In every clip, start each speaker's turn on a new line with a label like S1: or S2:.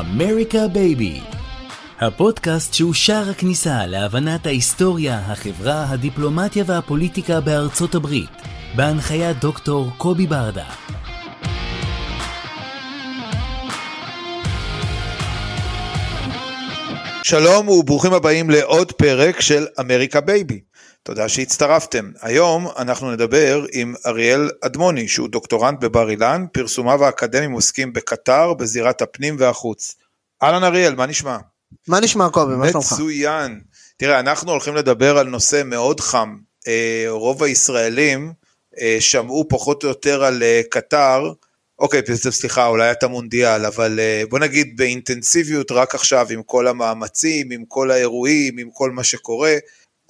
S1: אמריקה בייבי הפודקאסט שהוא שער הכניסה להבנת ההיסטוריה, החברה, הדיפלומטיה והפוליטיקה בארצות הברית, בהנחיית דוקטור קובי ברדה.
S2: שלום וברוכים הבאים לעוד פרק של אמריקה בייבי. תודה שהצטרפתם. היום אנחנו נדבר עם אריאל אדמוני, שהוא דוקטורנט בבר אילן, פרסומיו האקדמיים עוסקים בקטר, בזירת הפנים והחוץ. אהלן אריאל, מה נשמע?
S3: מה נשמע קובי, מה שלומך?
S2: מצוין. תראה, אנחנו הולכים לדבר על נושא מאוד חם. אה, רוב הישראלים אה, שמעו פחות או יותר על אה, קטר, אוקיי, סליחה, אולי את המונדיאל, אבל בוא נגיד באינטנסיביות רק עכשיו עם כל המאמצים, עם כל האירועים, עם כל מה שקורה.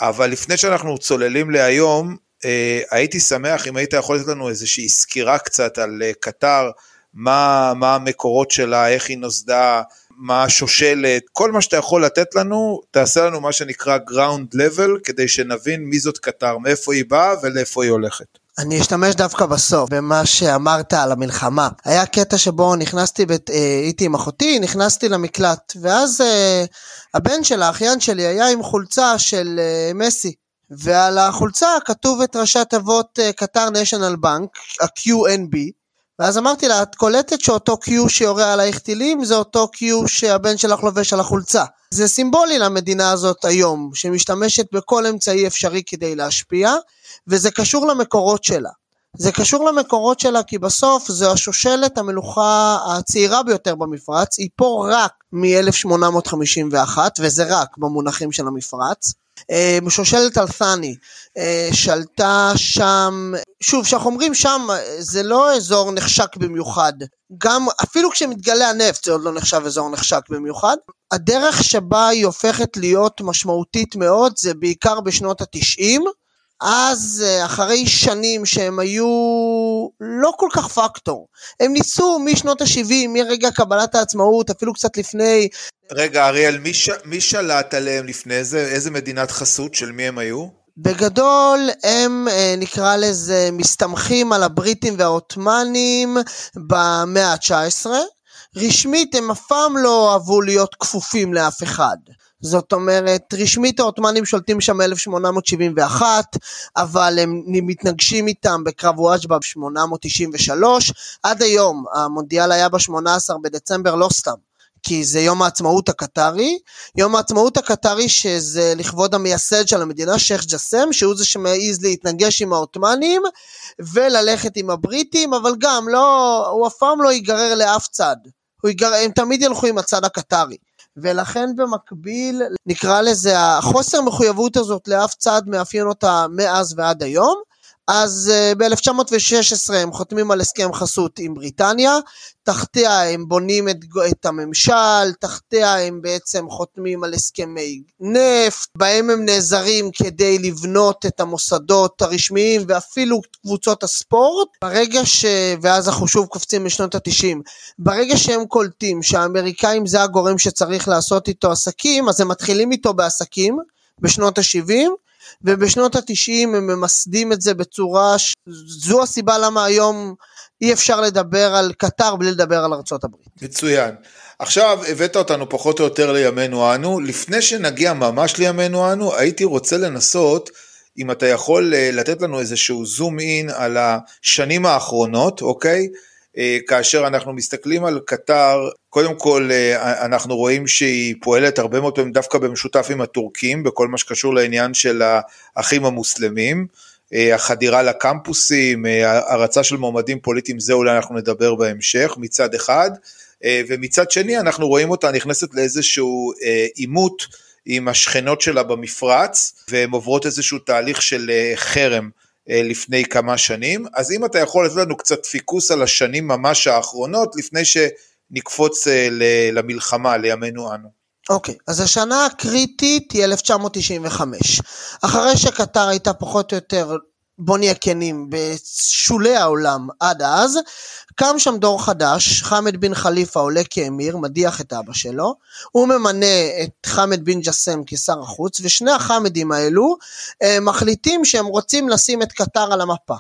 S2: אבל לפני שאנחנו צוללים להיום, אה, הייתי שמח אם היית יכול לתת לנו איזושהי סקירה קצת על אה, קטר, מה, מה המקורות שלה, איך היא נוסדה, מה השושלת, כל מה שאתה יכול לתת לנו, תעשה לנו מה שנקרא ground level, כדי שנבין מי זאת קטר, מאיפה היא באה ולאיפה היא הולכת.
S3: אני אשתמש דווקא בסוף, במה שאמרת על המלחמה. היה קטע שבו נכנסתי, בית, אה, הייתי עם אחותי, נכנסתי למקלט, ואז אה, הבן של האחיין שלי היה עם חולצה של אה, מסי, ועל החולצה כתוב את ראשי התיבות אה, קטר ניישנל בנק, ה-QNB, ואז אמרתי לה, את קולטת שאותו Q שיורה עלייך טילים זה אותו Q שהבן שלך לובש על החולצה. זה סימבולי למדינה הזאת היום, שמשתמשת בכל אמצעי אפשרי כדי להשפיע, וזה קשור למקורות שלה. זה קשור למקורות שלה כי בסוף זו השושלת המלוכה הצעירה ביותר במפרץ, היא פה רק מ-1851 וזה רק במונחים של המפרץ. אה, שושלת אלת'אני אה, שלטה שם, שוב, כשאנחנו אומרים שם, זה לא אזור נחשק במיוחד, גם אפילו כשמתגלה הנפט זה עוד לא נחשב אזור נחשק במיוחד. הדרך שבה היא הופכת להיות משמעותית מאוד זה בעיקר בשנות התשעים, אז אה, אחרי שנים שהם היו לא כל כך פקטור, הם ניסו משנות ה-70, מרגע קבלת העצמאות, אפילו קצת לפני.
S2: רגע, אריאל, מי, ש... מי שלט עליהם לפני זה? איזה מדינת חסות? של מי הם היו?
S3: בגדול הם אה, נקרא לזה מסתמכים על הבריטים והעות'מאנים במאה ה-19. רשמית הם אף פעם לא אהבו להיות כפופים לאף אחד. זאת אומרת, רשמית העות'מאנים שולטים שם מ-1871, אבל הם מתנגשים איתם בקרב וואג'בה ב-893. עד היום, המונדיאל היה ב-18 בדצמבר, לא סתם. כי זה יום העצמאות הקטרי, יום העצמאות הקטרי שזה לכבוד המייסד של המדינה, שייח' ג'סם, שהוא זה שמעז להתנגש עם העות'מאנים וללכת עם הבריטים, אבל גם לא, הוא אף פעם לא ייגרר לאף צד, ייגרר, הם תמיד ילכו עם הצד הקטרי. ולכן במקביל נקרא לזה החוסר מחויבות הזאת לאף צד מאפיין אותה מאז ועד היום. אז uh, ב-1916 הם חותמים על הסכם חסות עם בריטניה, תחתיה הם בונים את, את הממשל, תחתיה הם בעצם חותמים על הסכמי נפט, בהם הם נעזרים כדי לבנות את המוסדות הרשמיים ואפילו קבוצות הספורט. ברגע ש... ואז אנחנו שוב קופצים לשנות התשעים. ברגע שהם קולטים שהאמריקאים זה הגורם שצריך לעשות איתו עסקים, אז הם מתחילים איתו בעסקים בשנות ה-70, ובשנות התשעים הם ממסדים את זה בצורה, ש... זו הסיבה למה היום אי אפשר לדבר על קטר בלי לדבר על ארצות הברית.
S2: מצוין. עכשיו הבאת אותנו פחות או יותר לימינו אנו, לפני שנגיע ממש לימינו אנו, הייתי רוצה לנסות, אם אתה יכול אה, לתת לנו איזשהו זום אין על השנים האחרונות, אוקיי? אה, כאשר אנחנו מסתכלים על קטר, קודם כל אה, אנחנו רואים שהיא פועלת הרבה מאוד פעמים דווקא במשותף עם הטורקים, בכל מה שקשור לעניין של האחים המוסלמים. אה, החדירה לקמפוסים, הרצה של מועמדים פוליטיים, זה אולי אנחנו נדבר בהמשך מצד אחד, ומצד שני אנחנו רואים אותה נכנסת לאיזשהו עימות עם השכנות שלה במפרץ, והן עוברות איזשהו תהליך של חרם לפני כמה שנים, אז אם אתה יכול לתת לנו קצת פיקוס על השנים ממש האחרונות, לפני שנקפוץ למלחמה, לימינו אנו.
S3: אוקיי, okay, אז השנה הקריטית היא 1995. אחרי שקטר הייתה פחות או יותר בוא נהיה כנים, בשולי העולם עד אז, קם שם דור חדש, חמד בן חליפה עולה כאמיר, מדיח את אבא שלו, הוא ממנה את חמד בן ג'סם כשר החוץ, ושני החמדים האלו אה, מחליטים שהם רוצים לשים את קטר על המפה.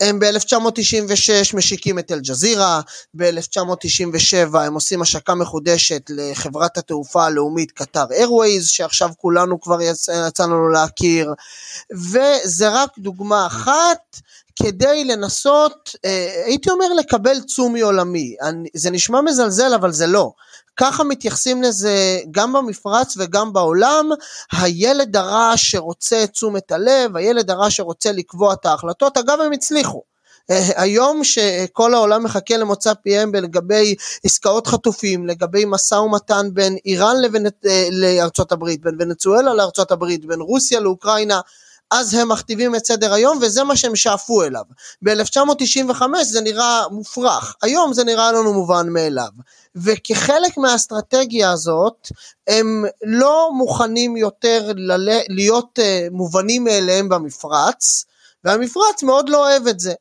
S3: הם ב-1996 משיקים את אל-ג'זירה, ב-1997 הם עושים השקה מחודשת לחברת התעופה הלאומית קטר איירווייז, שעכשיו כולנו כבר יצא, יצא לנו להכיר, וזה רק דוגמה אחת כדי לנסות, אה, הייתי אומר לקבל תשומי עולמי. זה נשמע מזלזל אבל זה לא. ככה מתייחסים לזה גם במפרץ וגם בעולם, הילד הרע שרוצה את תשומת הלב, הילד הרע שרוצה לקבוע את ההחלטות, אגב הם הצליחו. אה, היום שכל העולם מחכה למוצא פיהם לגבי עסקאות חטופים, לגבי משא ומתן בין איראן לבין, אה, לארצות הברית, בין ונצואלה לארצות הברית, בין רוסיה לאוקראינה, אז הם מכתיבים את סדר היום וזה מה שהם שאפו אליו. ב-1995 זה נראה מופרך, היום זה נראה לנו מובן מאליו. וכחלק מהאסטרטגיה הזאת הם לא מוכנים יותר ל- להיות uh, מובנים מאליהם במפרץ, והמפרץ מאוד לא אוהב את זה.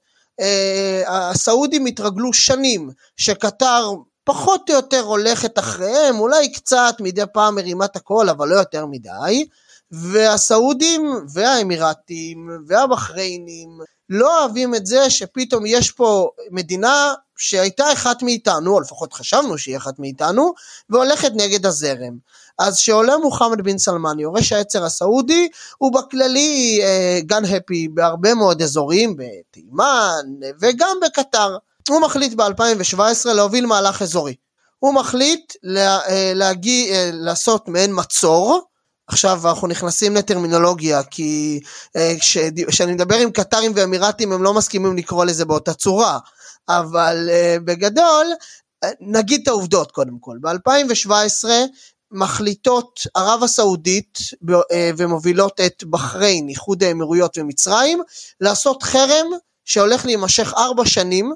S3: Uh, הסעודים התרגלו שנים שקטר פחות או יותר הולכת אחריהם, אולי קצת מדי פעם מרימה את הכל, אבל לא יותר מדי. והסעודים והאמירתים והבחריינים לא אוהבים את זה שפתאום יש פה מדינה שהייתה אחת מאיתנו, או לפחות חשבנו שהיא אחת מאיתנו, והולכת נגד הזרם. אז כשעולה מוחמד בן סלמן, יורש העצר הסעודי, הוא בכללי גן uh, הפי בהרבה מאוד אזורים, בתימן וגם בקטר. הוא מחליט ב-2017 להוביל מהלך אזורי. הוא מחליט לה, uh, להגיע, uh, לעשות מעין מצור, עכשיו אנחנו נכנסים לטרמינולוגיה כי אה, כשאני מדבר עם קטרים ואמירתים הם לא מסכימים לקרוא לזה באותה צורה. אבל אה, בגדול אה, נגיד את העובדות קודם כל. ב-2017 מחליטות ערב הסעודית ומובילות את בחריין, איחוד האמירויות ומצרים לעשות חרם שהולך להימשך ארבע שנים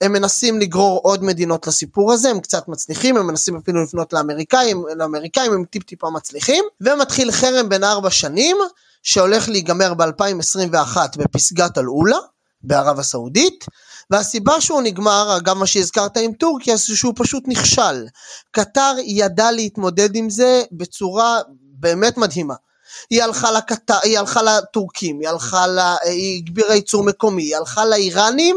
S3: הם מנסים לגרור עוד מדינות לסיפור הזה, הם קצת מצליחים, הם מנסים אפילו לפנות לאמריקאים, לאמריקאים הם טיפ טיפה מצליחים, ומתחיל חרם בין ארבע שנים, שהולך להיגמר ב-2021 בפסגת אל-אולה, בערב הסעודית, והסיבה שהוא נגמר, גם מה שהזכרת עם טורקיה, זה שהוא פשוט נכשל. קטר ידע להתמודד עם זה בצורה באמת מדהימה. היא הלכה, לקטר, היא הלכה לטורקים, היא הלכה, לה, היא הגבירה ייצור מקומי, היא הלכה לאיראנים,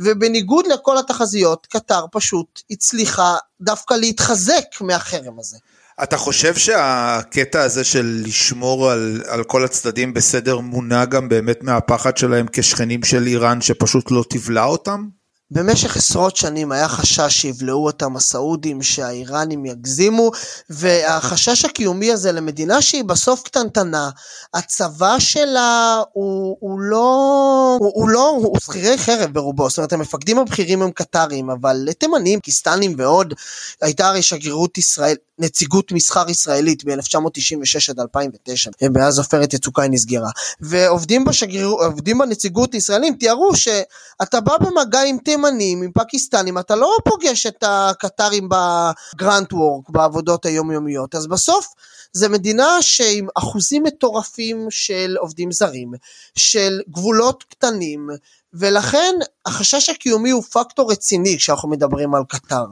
S3: ובניגוד לכל התחזיות, קטר פשוט הצליחה דווקא להתחזק מהחרם הזה.
S2: אתה חושב שהקטע הזה של לשמור על, על כל הצדדים בסדר מונע גם באמת מהפחד שלהם כשכנים של איראן שפשוט לא תבלע אותם?
S3: במשך עשרות שנים היה חשש שיבלעו אותם הסעודים, שהאיראנים יגזימו, והחשש הקיומי הזה למדינה שהיא בסוף קטנטנה, הצבא שלה הוא, הוא לא, הוא, הוא לא, הוא שכירי חרב ברובו, זאת אומרת המפקדים הבכירים הם קטרים, אבל תימנים, קיסטנים ועוד, הייתה הרי שגרירות ישראל, נציגות מסחר ישראלית ב-1996 עד 2009, מאז עופרת יצוקה היא נסגרה, ועובדים בשגריר, עובדים בנציגות ישראלים תיארו שאתה בא במגע עם תימנים, עם פקיסטנים, אתה לא פוגש את הקטרים בגרנט וורק, בעבודות היומיומיות, אז בסוף זה מדינה שעם אחוזים מטורפים של עובדים זרים, של גבולות קטנים, ולכן החשש הקיומי הוא פקטור רציני כשאנחנו מדברים על קטר.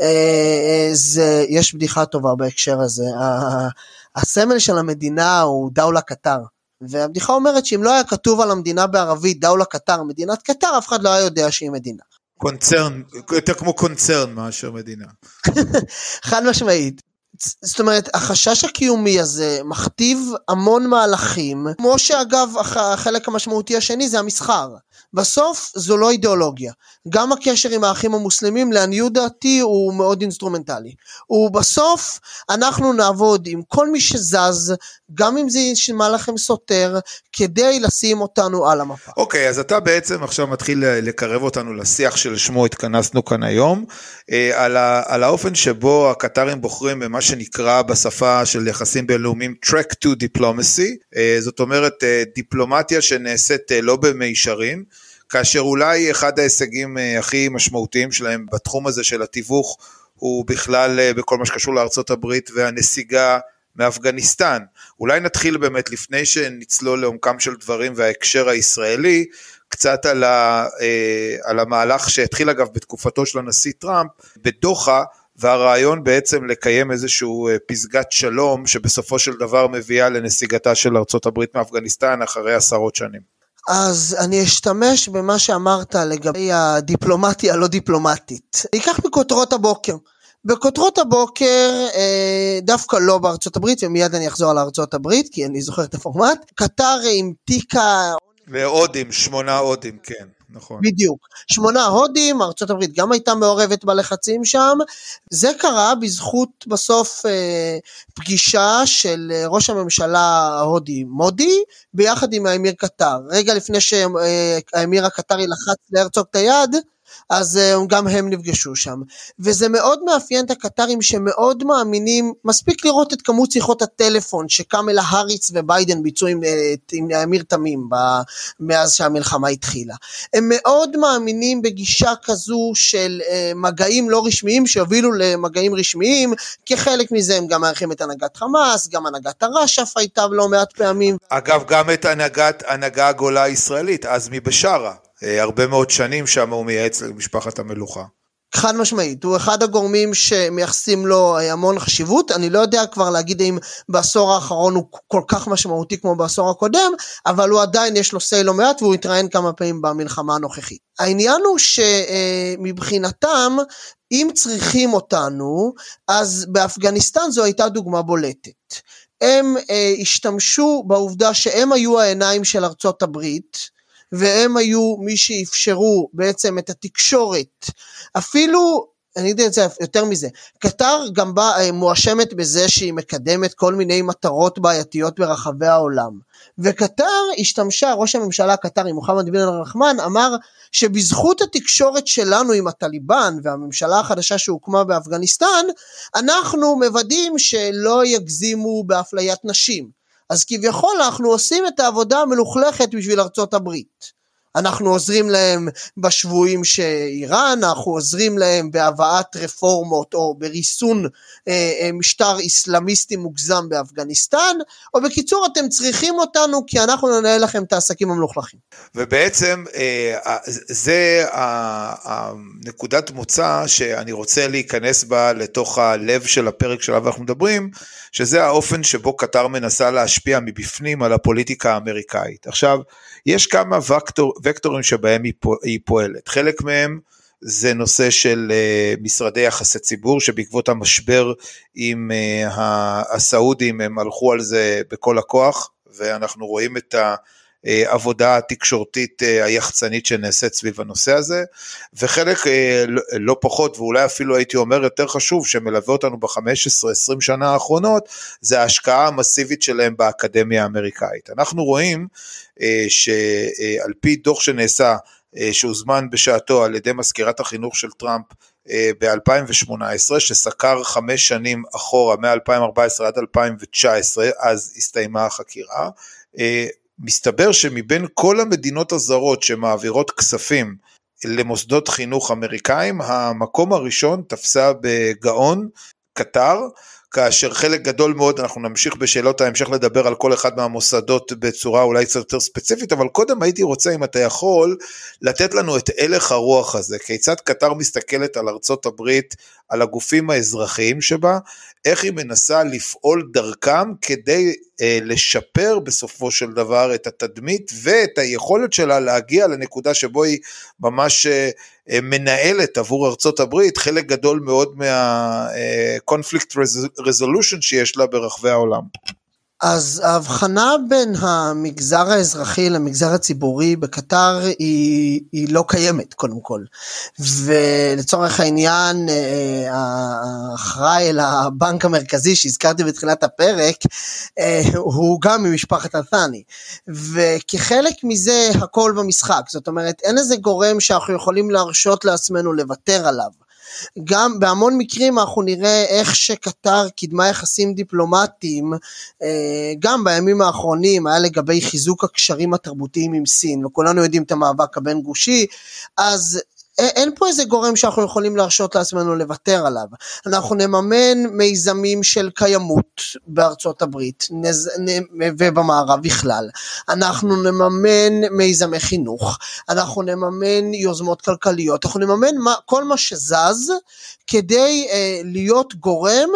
S3: אה, אה, זה, יש בדיחה טובה בהקשר הזה, הסמל של המדינה הוא دولة قطر. והבדיחה אומרת שאם לא היה כתוב על המדינה בערבית دولة قطر, מדינת קטר, אף אחד לא היה יודע שהיא מדינה.
S2: קונצרן, יותר כמו קונצרן מאשר מדינה.
S3: חד משמעית. זאת אומרת, החשש הקיומי הזה מכתיב המון מהלכים, כמו שאגב החלק המשמעותי השני זה המסחר. בסוף זו לא אידיאולוגיה. גם הקשר עם האחים המוסלמים לעניות דעתי הוא מאוד אינסטרומנטלי. ובסוף אנחנו נעבוד עם כל מי שזז, גם אם זה נשמע לכם סותר, כדי לשים אותנו על המפה.
S2: אוקיי, okay, אז אתה בעצם עכשיו מתחיל לקרב אותנו לשיח שלשמו התכנסנו כאן היום, אה, על, ה, על האופן שבו הקטרים בוחרים במה שנקרא בשפה של יחסים בינלאומיים track to diplomacy, זאת אומרת דיפלומטיה שנעשית לא במישרים, כאשר אולי אחד ההישגים הכי משמעותיים שלהם בתחום הזה של התיווך הוא בכלל בכל מה שקשור לארצות הברית והנסיגה מאפגניסטן. אולי נתחיל באמת לפני שנצלול לעומקם של דברים וההקשר הישראלי, קצת על, ה, אה, על המהלך שהתחיל אגב בתקופתו של הנשיא טראמפ בדוחה, והרעיון בעצם לקיים איזשהו אה, פסגת שלום שבסופו של דבר מביאה לנסיגתה של ארצות הברית מאפגניסטן אחרי עשרות שנים.
S3: אז אני אשתמש במה שאמרת לגבי הדיפלומטיה הלא דיפלומטית. אני אקח מכותרות הבוקר. בכותרות הבוקר, אה, דווקא לא בארצות הברית, ומיד אני אחזור על ארצות הברית, כי אני זוכר את הפורמט, קטר המתיקה...
S2: והודים, שמונה הודים, כן, נכון.
S3: בדיוק. שמונה הודים, ארצות הברית גם הייתה מעורבת בלחצים שם. זה קרה בזכות בסוף אה, פגישה של אה, ראש הממשלה ההודי מודי, ביחד עם האמיר קטר. רגע לפני שהאמיר הקטרי לחץ להרצוג את היד, אז uh, גם הם נפגשו שם. וזה מאוד מאפיין את הקטרים שמאוד מאמינים, מספיק לראות את כמות שיחות הטלפון שקמלה האריץ וביידן ביצעו עם, אה, עם אמיר תמים ב, מאז שהמלחמה התחילה. הם מאוד מאמינים בגישה כזו של uh, מגעים לא רשמיים שיובילו למגעים רשמיים, כחלק מזה הם גם מארחים את הנהגת חמאס, גם הנהגת הרש"ף הייתה לא מעט פעמים.
S2: אגב, גם את הנהגת, הנהגה הגולה הישראלית, עזמי בשארה. אה, הרבה מאוד שנים שם הוא מייעץ למשפחת המלוכה.
S3: חד משמעית, הוא אחד הגורמים שמייחסים לו אה, המון חשיבות, אני לא יודע כבר להגיד אם בעשור האחרון הוא כל כך משמעותי כמו בעשור הקודם, אבל הוא עדיין יש לו סיי לא מעט והוא התראיין כמה פעמים במלחמה הנוכחית. העניין הוא שמבחינתם, אם צריכים אותנו, אז באפגניסטן זו הייתה דוגמה בולטת. הם אה, השתמשו בעובדה שהם היו העיניים של ארצות הברית, והם היו מי שאפשרו בעצם את התקשורת. אפילו אני אגיד את זה יותר מזה, קטר גם באה אה, מואשמת בזה שהיא מקדמת כל מיני מטרות בעייתיות ברחבי העולם. וקטר השתמשה, ראש הממשלה הקטרי מוחמד בן אל-רחמן אמר שבזכות התקשורת שלנו עם הטליבן והממשלה החדשה שהוקמה באפגניסטן, אנחנו מוודאים שלא יגזימו באפליית נשים. אז כביכול אנחנו עושים את העבודה המלוכלכת בשביל ארצות הברית. אנחנו עוזרים להם בשבויים שאיראן, אנחנו עוזרים להם בהבאת רפורמות או בריסון אה, אה, משטר איסלאמיסטי מוגזם באפגניסטן, או בקיצור אתם צריכים אותנו כי אנחנו ננהל לכם את העסקים המלוכלכים.
S2: ובעצם אה, זה הנקודת מוצא שאני רוצה להיכנס בה לתוך הלב של הפרק שעליו אנחנו מדברים, שזה האופן שבו קטר מנסה להשפיע מבפנים על הפוליטיקה האמריקאית. עכשיו, יש כמה וקטור, וקטורים שבהם היא, פועלת, חלק מהם זה נושא של uh, משרדי יחסי ציבור שבעקבות המשבר עם uh, הסעודים הם הלכו על זה בכל הכוח ואנחנו רואים את ה... העבודה התקשורתית היחצנית שנעשית סביב הנושא הזה, וחלק לא, לא פחות ואולי אפילו הייתי אומר יותר חשוב שמלווה אותנו ב-15-20 שנה האחרונות, זה ההשקעה המסיבית שלהם באקדמיה האמריקאית. אנחנו רואים שעל פי דוח שנעשה, שהוזמן בשעתו על ידי מזכירת החינוך של טראמפ ב-2018, שסקר חמש שנים אחורה, מ-2014 עד 2019, אז הסתיימה החקירה, מסתבר שמבין כל המדינות הזרות שמעבירות כספים למוסדות חינוך אמריקאים, המקום הראשון תפסה בגאון קטר, כאשר חלק גדול מאוד, אנחנו נמשיך בשאלות ההמשך לדבר על כל אחד מהמוסדות בצורה אולי קצת יותר ספציפית, אבל קודם הייתי רוצה, אם אתה יכול, לתת לנו את הלך הרוח הזה, כיצד קטר מסתכלת על ארצות הברית, על הגופים האזרחיים שבה, איך היא מנסה לפעול דרכם כדי אה, לשפר בסופו של דבר את התדמית ואת היכולת שלה להגיע לנקודה שבו היא ממש אה, מנהלת עבור ארצות הברית חלק גדול מאוד מה-conflict אה, resolution שיש לה ברחבי העולם.
S3: אז ההבחנה בין המגזר האזרחי למגזר הציבורי בקטר היא, היא לא קיימת קודם כל. ולצורך העניין אה, האחראי לבנק המרכזי שהזכרתי בתחילת הפרק אה, הוא גם ממשפחת אלת'אני. וכחלק מזה הכל במשחק, זאת אומרת אין איזה גורם שאנחנו יכולים להרשות לעצמנו לוותר עליו. גם בהמון מקרים אנחנו נראה איך שקטר קידמה יחסים דיפלומטיים, אה, גם בימים האחרונים היה לגבי חיזוק הקשרים התרבותיים עם סין, וכולנו יודעים את המאבק הבין גושי, אז אין פה איזה גורם שאנחנו יכולים להרשות לעצמנו לוותר עליו. אנחנו נממן מיזמים של קיימות בארצות הברית נז, נ, ובמערב בכלל. אנחנו נממן מיזמי חינוך, אנחנו נממן יוזמות כלכליות, אנחנו נממן מה, כל מה שזז כדי אה, להיות גורם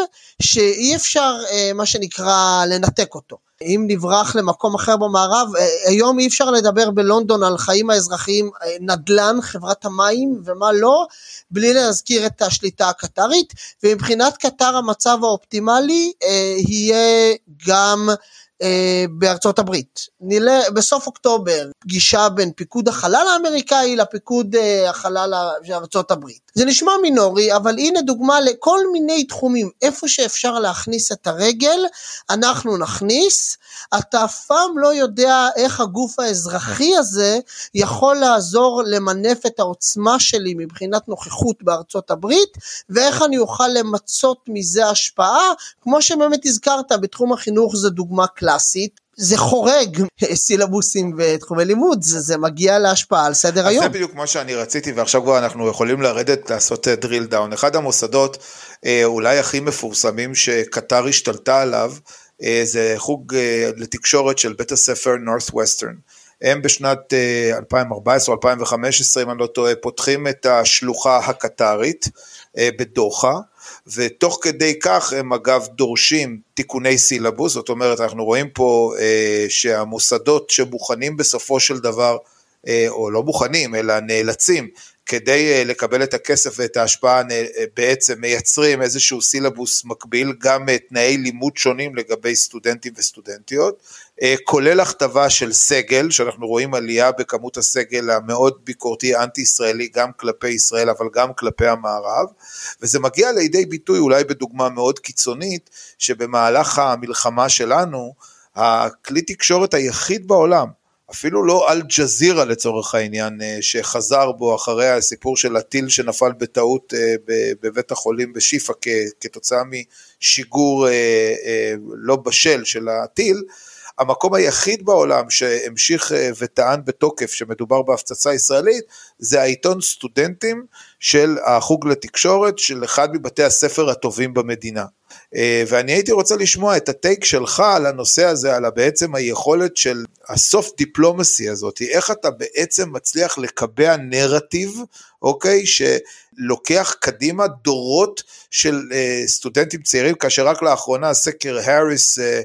S3: שאי אפשר אה, מה שנקרא לנתק אותו. אם נברח למקום אחר במערב, אה, היום אי אפשר לדבר בלונדון על חיים האזרחיים, אה, נדל"ן, חברת המים ומה לא, בלי להזכיר את השליטה הקטרית, ומבחינת קטר המצב האופטימלי אה, יהיה גם אה, בארצות הברית. נראה בסוף אוקטובר פגישה בין פיקוד החלל האמריקאי לפיקוד אה, החלל של ארצות הברית. זה נשמע מינורי, אבל הנה דוגמה לכל מיני תחומים, איפה שאפשר להכניס את הרגל, אנחנו נכניס. אתה אף פעם לא יודע איך הגוף האזרחי הזה יכול לעזור למנף את העוצמה שלי מבחינת נוכחות בארצות הברית, ואיך אני אוכל למצות מזה השפעה, כמו שבאמת הזכרת, בתחום החינוך זו דוגמה קלאסית. זה חורג סילבוסים ותחומי לימוד, זה, זה מגיע להשפעה על סדר היום.
S2: זה בדיוק מה שאני רציתי, ועכשיו כבר אנחנו יכולים לרדת לעשות אה, דאון. אחד המוסדות אה, אולי הכי מפורסמים שקטר השתלטה עליו, אה, זה חוג לתקשורת של בית הספר Northwestern. הם בשנת 2014 או 2015, אם אני לא טועה, פותחים את השלוחה הקטרית בדוחה. ותוך כדי כך הם אגב דורשים תיקוני סילבוס, זאת אומרת אנחנו רואים פה אה, שהמוסדות שמוכנים בסופו של דבר, אה, או לא מוכנים, אלא נאלצים כדי אה, לקבל את הכסף ואת ההשפעה אה, בעצם מייצרים איזשהו סילבוס מקביל, גם אה, תנאי לימוד שונים לגבי סטודנטים וסטודנטיות, כולל הכתבה של סגל, שאנחנו רואים עלייה בכמות הסגל המאוד ביקורתי אנטי ישראלי גם כלפי ישראל אבל גם כלפי המערב, וזה מגיע לידי ביטוי אולי בדוגמה מאוד קיצונית, שבמהלך המלחמה שלנו, הכלי תקשורת היחיד בעולם אפילו לא אל-ג'זירה לצורך העניין, אה, שחזר בו אחרי הסיפור של הטיל שנפל בטעות אה, בבית החולים בשיפא כתוצאה משיגור אה, לא בשל של הטיל, המקום היחיד בעולם שהמשיך וטען בתוקף שמדובר בהפצצה ישראלית זה העיתון סטודנטים של החוג לתקשורת של אחד מבתי הספר הטובים במדינה. אה, ואני הייתי רוצה לשמוע את הטייק שלך על הנושא הזה, על בעצם היכולת של הסופט דיפלומסי הזאת, איך אתה בעצם מצליח לקבע נרטיב, אוקיי, שלוקח קדימה דורות של אה, סטודנטים צעירים, כאשר רק לאחרונה סקר האריס אה, אה,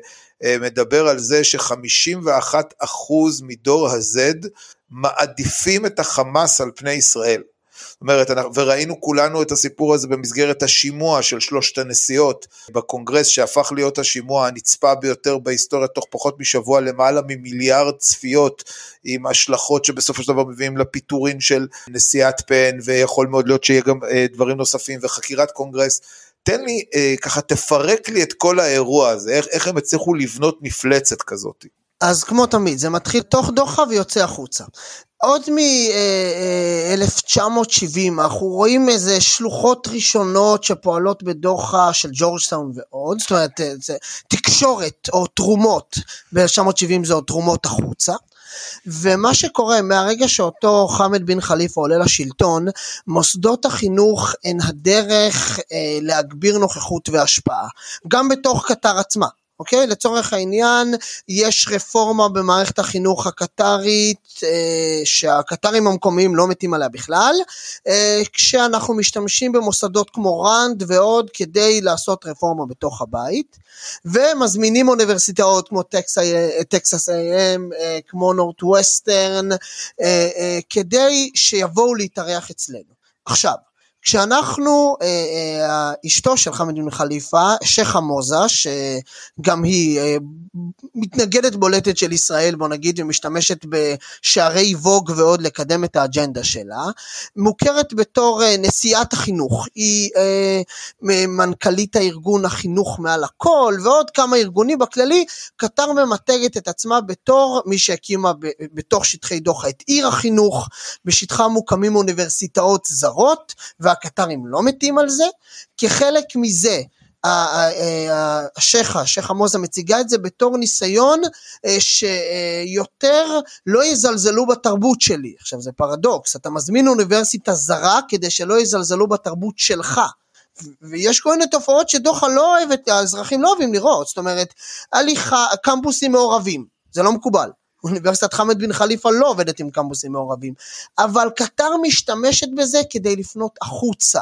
S2: מדבר על זה ש-51% מדור ה-Z מעדיפים את החמאס על פני ישראל. זאת אומרת, וראינו כולנו את הסיפור הזה במסגרת השימוע של שלושת הנשיאות בקונגרס, שהפך להיות השימוע הנצפה ביותר בהיסטוריה תוך פחות משבוע, למעלה ממיליארד צפיות, עם השלכות שבסופו של דבר מביאים לפיטורין של נשיאת פן, ויכול מאוד להיות שיהיה גם אה, דברים נוספים, וחקירת קונגרס. תן לי, אה, ככה תפרק לי את כל האירוע הזה, איך, איך הם הצליחו לבנות מפלצת כזאת.
S3: אז כמו תמיד, זה מתחיל תוך דוחה ויוצא החוצה. עוד מ-1970 אנחנו רואים איזה שלוחות ראשונות שפועלות בדוחה של ג'ורג'סטאון ועוד, זאת אומרת זה תקשורת או תרומות, ב-1970 זה עוד תרומות החוצה. ומה שקורה מהרגע שאותו חמד בן חליפה עולה לשלטון, מוסדות החינוך הן הדרך אה, להגביר נוכחות והשפעה, גם בתוך קטר עצמה. אוקיי? לצורך העניין, יש רפורמה במערכת החינוך הקטרית, אה, שהקטרים המקומיים לא מתים עליה בכלל, אה, כשאנחנו משתמשים במוסדות כמו ראנד ועוד כדי לעשות רפורמה בתוך הבית, ומזמינים אוניברסיטאות כמו טקסס A&M, אה, כמו נורט ווסטרן, אה, אה, כדי שיבואו להתארח אצלנו. עכשיו, כשאנחנו, אה, אה, אשתו של חמד בן חליפה, שייח' עמוזה, שגם היא אה, מתנגדת בולטת של ישראל, בוא נגיד, ומשתמשת בשערי ווג ועוד לקדם את האג'נדה שלה, מוכרת בתור אה, נשיאת החינוך, היא אה, מנכ"לית הארגון החינוך מעל הכל, ועוד כמה ארגונים בכללי, קטר ממתגת את עצמה בתור מי שהקימה בתוך שטחי דוחה את עיר החינוך, בשטחה מוקמים אוניברסיטאות זרות, והקטרים לא מתים על זה, כחלק מזה השייחה, השייחה מוזה מציגה את זה בתור ניסיון אה, שיותר לא יזלזלו בתרבות שלי. עכשיו זה פרדוקס, אתה מזמין אוניברסיטה זרה כדי שלא יזלזלו בתרבות שלך. ויש כל מיני תופעות שדוחה לא אוהבת, האזרחים לא אוהבים לראות, זאת אומרת, הליכה, קמפוסים מעורבים, זה לא מקובל. אוניברסיטת חמד בן חליפה לא עובדת עם קמפוסים מעורבים, אבל קטר משתמשת בזה כדי לפנות החוצה.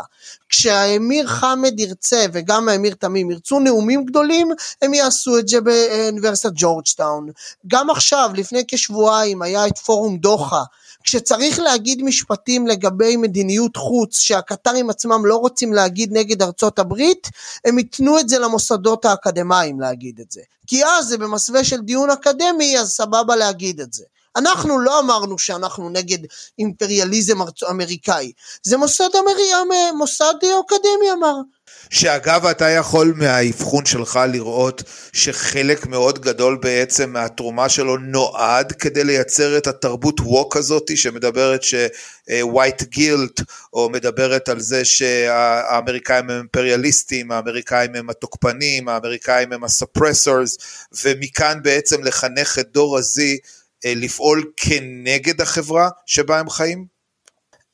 S3: כשהאמיר חמד ירצה וגם האמיר תמים ירצו נאומים גדולים, הם יעשו את זה באוניברסיטת ג'ורג'טאון. גם עכשיו, לפני כשבועיים, היה את פורום דוחה, כשצריך להגיד משפטים לגבי מדיניות חוץ שהקטרים עצמם לא רוצים להגיד נגד ארצות הברית, הם ייתנו את זה למוסדות האקדמיים להגיד את זה. כי אז זה במסווה של דיון אקדמי, אז סבבה להגיד את זה. אנחנו לא אמרנו שאנחנו נגד אימפריאליזם אמריקאי, זה מוסד, אמרי, מוסד אקדמי אמר.
S2: שאגב אתה יכול מהאבחון שלך לראות שחלק מאוד גדול בעצם מהתרומה שלו נועד כדי לייצר את התרבות ווק הזאת שמדברת שווייט גילט או מדברת על זה שהאמריקאים הם אימפריאליסטים, האמריקאים הם התוקפנים, האמריקאים הם הסופרסורס ומכאן בעצם לחנך את דור הזי אה, לפעול כנגד החברה שבה הם חיים?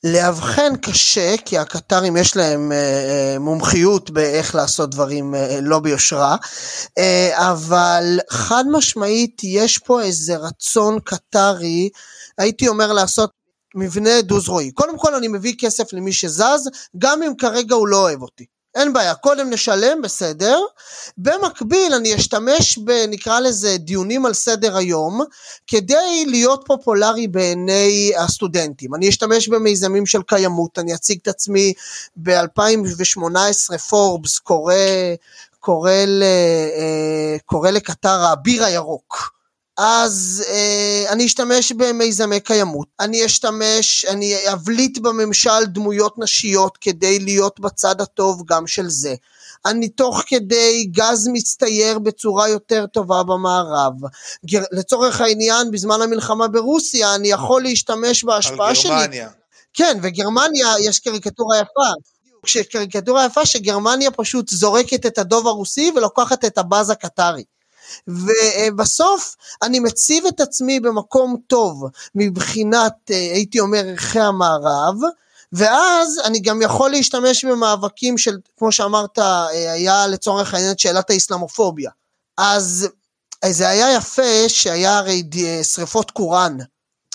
S3: לאבחן קשה, כי הקטרים יש להם אה, אה, מומחיות באיך לעשות דברים אה, לא ביושרה, אה, אבל חד משמעית יש פה איזה רצון קטרי, הייתי אומר לעשות מבנה דו-זרועי. קודם כל אני מביא כסף למי שזז, גם אם כרגע הוא לא אוהב אותי. אין בעיה, קודם נשלם, בסדר. במקביל אני אשתמש בנקרא לזה דיונים על סדר היום, כדי להיות פופולרי בעיני הסטודנטים. אני אשתמש במיזמים של קיימות, אני אציג את עצמי ב-2018 פורבס קורא, קורא, אה, קורא לקטר האביר הירוק. אז אה, אני אשתמש במיזמי קיימות, אני אשתמש, אני אבליט בממשל דמויות נשיות כדי להיות בצד הטוב גם של זה. אני תוך כדי גז מצטייר בצורה יותר טובה במערב. גר, לצורך העניין, בזמן המלחמה ברוסיה, אני יכול להשתמש בהשפעה שלי. על גרמניה. כן, וגרמניה, יש קריקטורה יפה. קריקטורה יפה שגרמניה פשוט זורקת את הדוב הרוסי ולוקחת את הבאז הקטרי. ובסוף אני מציב את עצמי במקום טוב מבחינת, אה, הייתי אומר, ערכי המערב, ואז אני גם יכול להשתמש במאבקים של, כמו שאמרת, אה, היה לצורך העניין את שאלת האסלאמופוביה. אז זה היה יפה שהיה הרי שריפות קוראן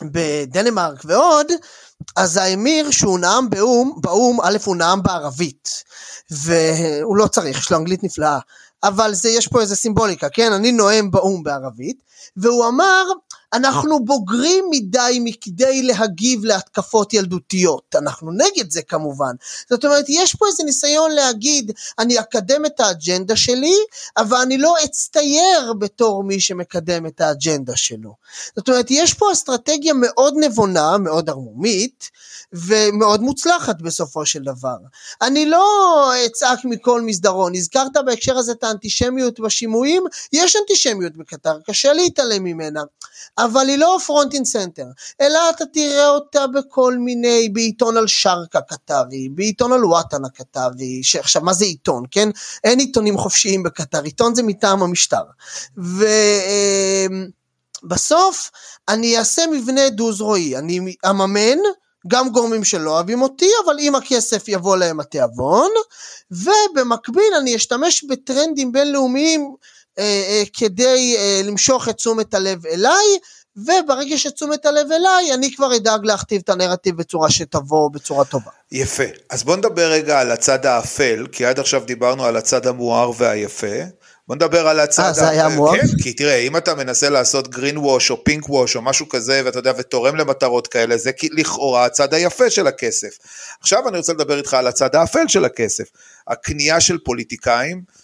S3: בדנמרק ועוד, אז האמיר שהוא נאם באו"ם, באו"ם א' הוא נאם בערבית, והוא לא צריך, יש לו אנגלית נפלאה, אבל זה, יש פה איזה סימבוליקה, כן? אני נואם באו"ם בערבית, והוא אמר, אנחנו בוגרים מדי מכדי להגיב להתקפות ילדותיות. אנחנו נגד זה כמובן. זאת אומרת, יש פה איזה ניסיון להגיד, אני אקדם את האג'נדה שלי, אבל אני לא אצטייר בתור מי שמקדם את האג'נדה שלו. זאת אומרת, יש פה אסטרטגיה מאוד נבונה, מאוד ערמומית, ומאוד מוצלחת בסופו של דבר. אני לא אצעק מכל מסדרון, הזכרת בהקשר הזה את האנטישמיות בשימועים, יש אנטישמיות בקטר, קשה להתעלם ממנה, אבל היא לא front and center, אלא אתה תראה אותה בכל מיני, בעיתון אל-שרק הקטרי, בעיתון אל-וואטן הקטרי, שעכשיו מה זה עיתון, כן? אין עיתונים חופשיים בקטר, עיתון זה מטעם המשטר. ו... בסוף אני אעשה מבנה דו-זרועי, אני אממן גם גורמים שלא אוהבים אותי, אבל עם הכסף יבוא להם התיאבון, ובמקביל אני אשתמש בטרנדים בינלאומיים כדי אה, למשוך את תשומת הלב אליי, וברגע שתשומת הלב אליי, אני כבר אדאג להכתיב את הנרטיב בצורה שתבוא בצורה טובה.
S2: יפה. אז בוא נדבר רגע על הצד האפל, כי עד עכשיו דיברנו על הצד המואר והיפה. בוא נדבר על הצד...
S3: אה, זה היה מואר?
S2: כן, כי תראה, אם אתה מנסה לעשות גרין ווש או פינק ווש או משהו כזה, ואתה יודע, ותורם למטרות כאלה, זה לכאורה הצד היפה של הכסף. עכשיו אני רוצה לדבר איתך על הצד האפל של הכסף. הקנייה של פוליטיקאים, אה,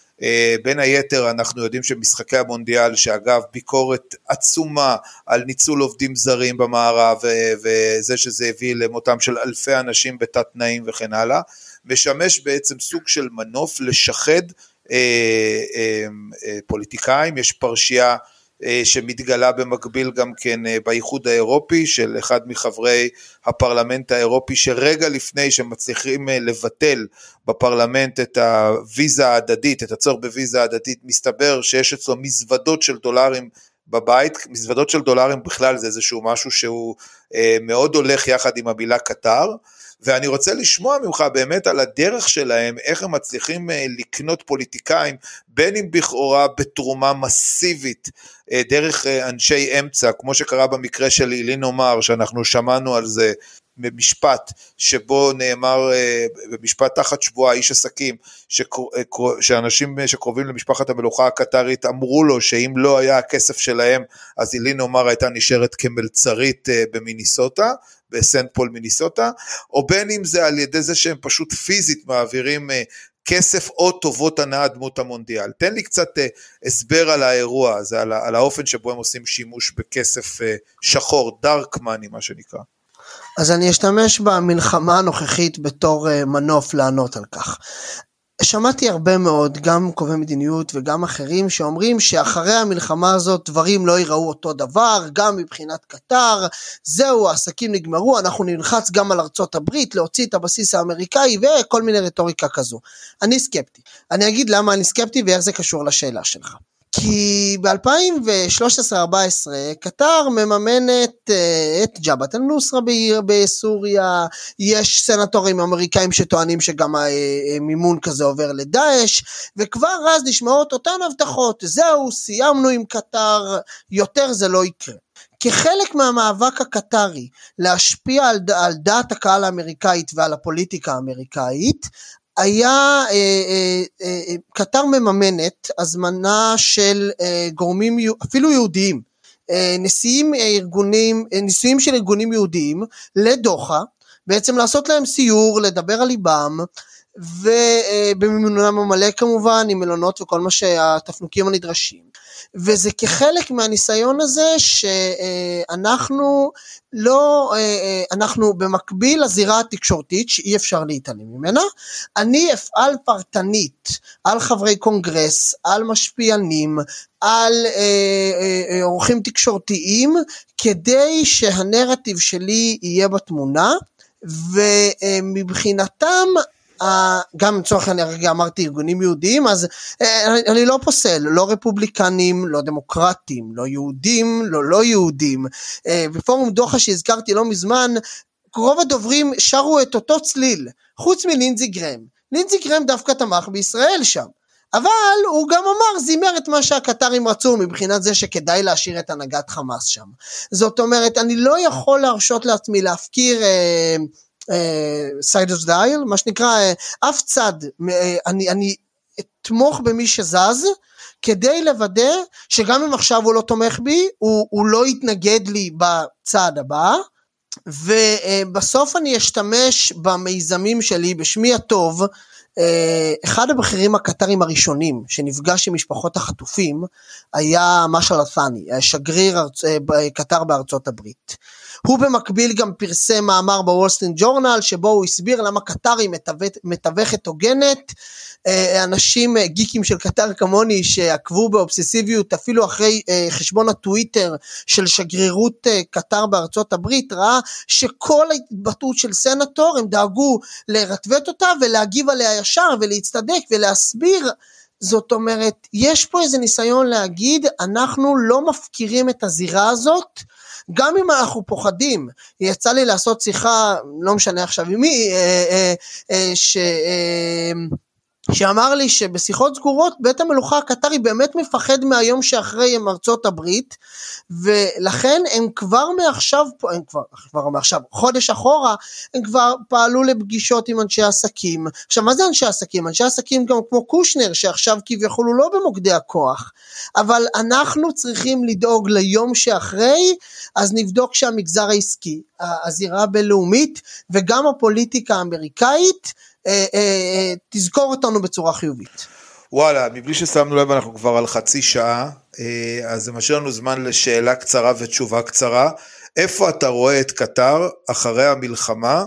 S2: בין היתר אנחנו יודעים שמשחקי המונדיאל, שאגב ביקורת עצומה על ניצול עובדים זרים במערב, אה, וזה שזה הביא למותם של אלפי אנשים בתת תנאים וכן הלאה, משמש בעצם סוג של מנוף לשחד אה, אה, אה, פוליטיקאים, יש פרשייה אה, שמתגלה במקביל גם כן אה, באיחוד האירופי של אחד מחברי הפרלמנט האירופי שרגע לפני שמצליחים אה, לבטל בפרלמנט את הוויזה ההדדית, את הצורך בוויזה הדדית, מסתבר שיש אצלו מזוודות של דולרים בבית, מזוודות של דולרים בכלל זה איזשהו משהו שהוא מאוד הולך יחד עם המילה קטר. ואני רוצה לשמוע ממך באמת על הדרך שלהם, איך הם מצליחים אה, לקנות פוליטיקאים, בין אם בכאורה בתרומה מסיבית אה, דרך אה, אנשי אמצע, כמו שקרה במקרה של אילין עומר, שאנחנו שמענו על זה במשפט שבו נאמר במשפט תחת שבועה איש עסקים שאנשים שקרובים למשפחת המלוכה הקטרית אמרו לו שאם לא היה הכסף שלהם אז אילין עומר הייתה נשארת כמלצרית במיניסוטה בסנט פול מיניסוטה, או בין אם זה על ידי זה שהם פשוט פיזית מעבירים אה, כסף או טובות הנאה דמות המונדיאל. תן לי קצת אה, הסבר על האירוע הזה, על, על האופן שבו הם עושים שימוש בכסף אה, שחור, דארק מאני מה שנקרא.
S3: אז אני אשתמש במלחמה הנוכחית בתור מנוף לענות על כך. שמעתי הרבה מאוד, גם קובעי מדיניות וגם אחרים, שאומרים שאחרי המלחמה הזאת דברים לא ייראו אותו דבר, גם מבחינת קטר, זהו, העסקים נגמרו, אנחנו נלחץ גם על ארצות הברית להוציא את הבסיס האמריקאי וכל מיני רטוריקה כזו. אני סקפטי. אני אגיד למה אני סקפטי ואיך זה קשור לשאלה שלך. כי ב-2013-2014 קטר מממנת uh, את ג'בהת אל-נוסרה בסוריה, יש סנטורים אמריקאים שטוענים שגם המימון אה, כזה עובר לדאעש, וכבר אז נשמעות אותן הבטחות, זהו, סיימנו עם קטר, יותר זה לא יקרה. כחלק מהמאבק הקטרי להשפיע על, על דעת הקהל האמריקאית ועל הפוליטיקה האמריקאית, היה, אה, אה, אה, קטר מממנת הזמנה של גורמים, אפילו יהודיים, נשיאים ארגונים, נשיאים של ארגונים יהודיים לדוחה, בעצם לעשות להם סיור, לדבר על ליבם, ובמימונם המלא כמובן, עם מלונות וכל מה שהתפנוקים הנדרשים. וזה כחלק מהניסיון הזה שאנחנו לא, אנחנו במקביל לזירה התקשורתית שאי אפשר להתעלם ממנה, אני אפעל פרטנית על חברי קונגרס, על משפיענים, על אורחים תקשורתיים, כדי שהנרטיב שלי יהיה בתמונה. ומבחינתם גם לצורך העניין אמרתי ארגונים יהודיים אז אה, אני לא פוסל לא רפובליקנים לא דמוקרטים לא יהודים לא לא יהודים. אה, בפורום דוחה שהזכרתי לא מזמן רוב הדוברים שרו את אותו צליל חוץ מלינזי גרם. לינזי גרם דווקא תמך בישראל שם. אבל הוא גם אמר, זימר את מה שהקטרים רצו מבחינת זה שכדאי להשאיר את הנהגת חמאס שם. זאת אומרת, אני לא יכול להרשות לעצמי להפקיר אה, סיידרס uh, דייל, מה שנקרא, uh, אף צד, uh, אני, אני אתמוך במי שזז, כדי לוודא שגם אם עכשיו הוא לא תומך בי, הוא, הוא לא יתנגד לי בצעד הבא, ובסוף אני אשתמש במיזמים שלי בשמי הטוב, אחד הבכירים הקטרים הראשונים שנפגש עם משפחות החטופים היה משל עת'אני, שגריר קטר בארצות הברית. הוא במקביל גם פרסם מאמר בוולסטין ג'ורנל שבו הוא הסביר למה קטר היא מתווכת הוגנת. אה, אנשים אה, גיקים של קטר כמוני שעקבו באובססיביות אפילו אחרי אה, חשבון הטוויטר של שגרירות קטר בארצות הברית ראה שכל ההתבטאות של סנטור הם דאגו לרטווט אותה ולהגיב עליה ישר ולהצטדק ולהסביר זאת אומרת, יש פה איזה ניסיון להגיד, אנחנו לא מפקירים את הזירה הזאת, גם אם אנחנו פוחדים, יצא לי לעשות שיחה, לא משנה עכשיו עם מי, אה, אה, אה, ש... שאמר לי שבשיחות סגורות בית המלוכה הקטרי באמת מפחד מהיום שאחרי עם ארצות הברית ולכן הם כבר מעכשיו, הם כבר, כבר מעכשיו, חודש אחורה, הם כבר פעלו לפגישות עם אנשי עסקים. עכשיו מה זה אנשי עסקים? אנשי עסקים גם כמו קושנר שעכשיו כביכול הוא לא במוקדי הכוח, אבל אנחנו צריכים לדאוג ליום שאחרי, אז נבדוק שהמגזר העסקי, הזירה הבינלאומית וגם הפוליטיקה האמריקאית אה, אה, אה, תזכור אותנו בצורה חיובית.
S2: וואלה, מבלי ששמנו לב אנחנו כבר על חצי שעה, אז זה משאיר לנו זמן לשאלה קצרה ותשובה קצרה. איפה אתה רואה את קטר אחרי המלחמה,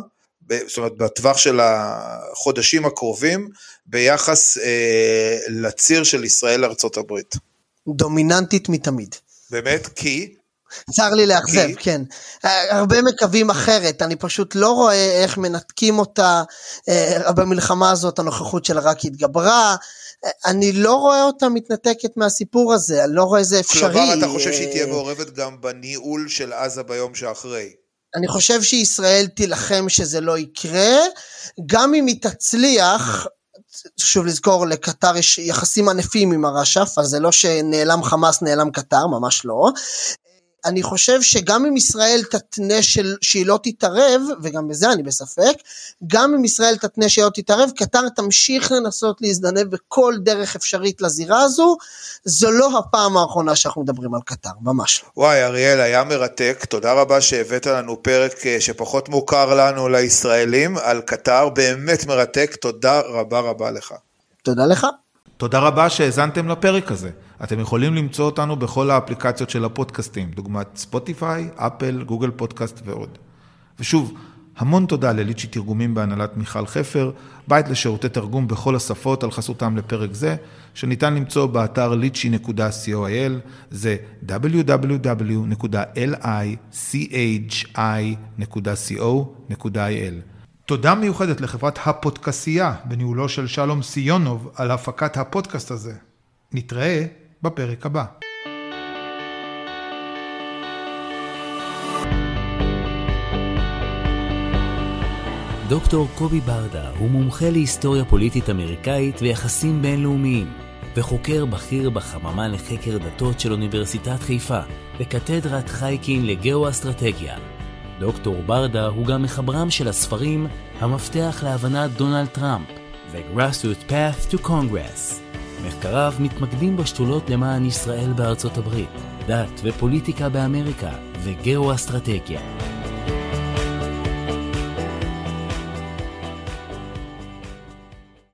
S2: זאת אומרת בטווח של החודשים הקרובים, ביחס אה, לציר של ישראל לארצות הברית?
S3: דומיננטית מתמיד.
S4: באמת? כי?
S3: צר לי לאכזב,
S4: כי?
S3: כן. הרבה מקווים אחרת, אני פשוט לא רואה איך מנתקים אותה. אה, במלחמה הזאת הנוכחות שלה רק התגברה. אני לא רואה אותה מתנתקת מהסיפור הזה, אני לא רואה איזה אפשרי.
S4: כלומר, אתה חושב שהיא תהיה מעורבת גם בניהול של עזה ביום שאחרי?
S3: אני חושב שישראל תילחם שזה לא יקרה, גם אם היא תצליח, חשוב לזכור, לקטר יש יחסים ענפים עם הרש"ף, אז זה לא שנעלם חמאס, נעלם קטר, ממש לא. אני חושב שגם אם ישראל תתנה של, שהיא לא תתערב, וגם בזה אני בספק, גם אם ישראל תתנה שהיא לא תתערב, קטר תמשיך לנסות להזדנב בכל דרך אפשרית לזירה הזו, זו לא הפעם האחרונה שאנחנו מדברים על קטר, ממש לא.
S4: וואי, אריאל, היה מרתק, תודה רבה שהבאת לנו פרק אה, שפחות מוכר לנו לישראלים על קטר, באמת מרתק, תודה רבה רבה לך.
S3: תודה לך.
S2: תודה רבה שהאזנתם לפרק הזה. אתם יכולים למצוא אותנו בכל האפליקציות של הפודקאסטים, דוגמת ספוטיפיי, אפל, גוגל פודקאסט ועוד. ושוב, המון תודה לליצ'י תרגומים בהנהלת מיכל חפר, בית לשירותי תרגום בכל השפות על חסותם לפרק זה, שניתן למצוא באתר lichy.coil, זה www.lichi.co.il. תודה מיוחדת לחברת הפודקסייה בניהולו של שלום סיונוב על הפקת הפודקאסט הזה. נתראה בפרק הבא.
S1: דוקטור קובי ברדה הוא מומחה להיסטוריה פוליטית אמריקאית ויחסים בינלאומיים, וחוקר בכיר בחממה לחקר דתות של אוניברסיטת חיפה, וקתדרת חייקין לגאו-אסטרטגיה. דוקטור ברדה הוא גם מחברם של הספרים המפתח להבנת דונלד טראמפ ו-Grassroot Path to Congress. מחקריו מתמקדים בשתולות למען ישראל בארצות הברית, דת ופוליטיקה באמריקה וגאו-אסטרטגיה.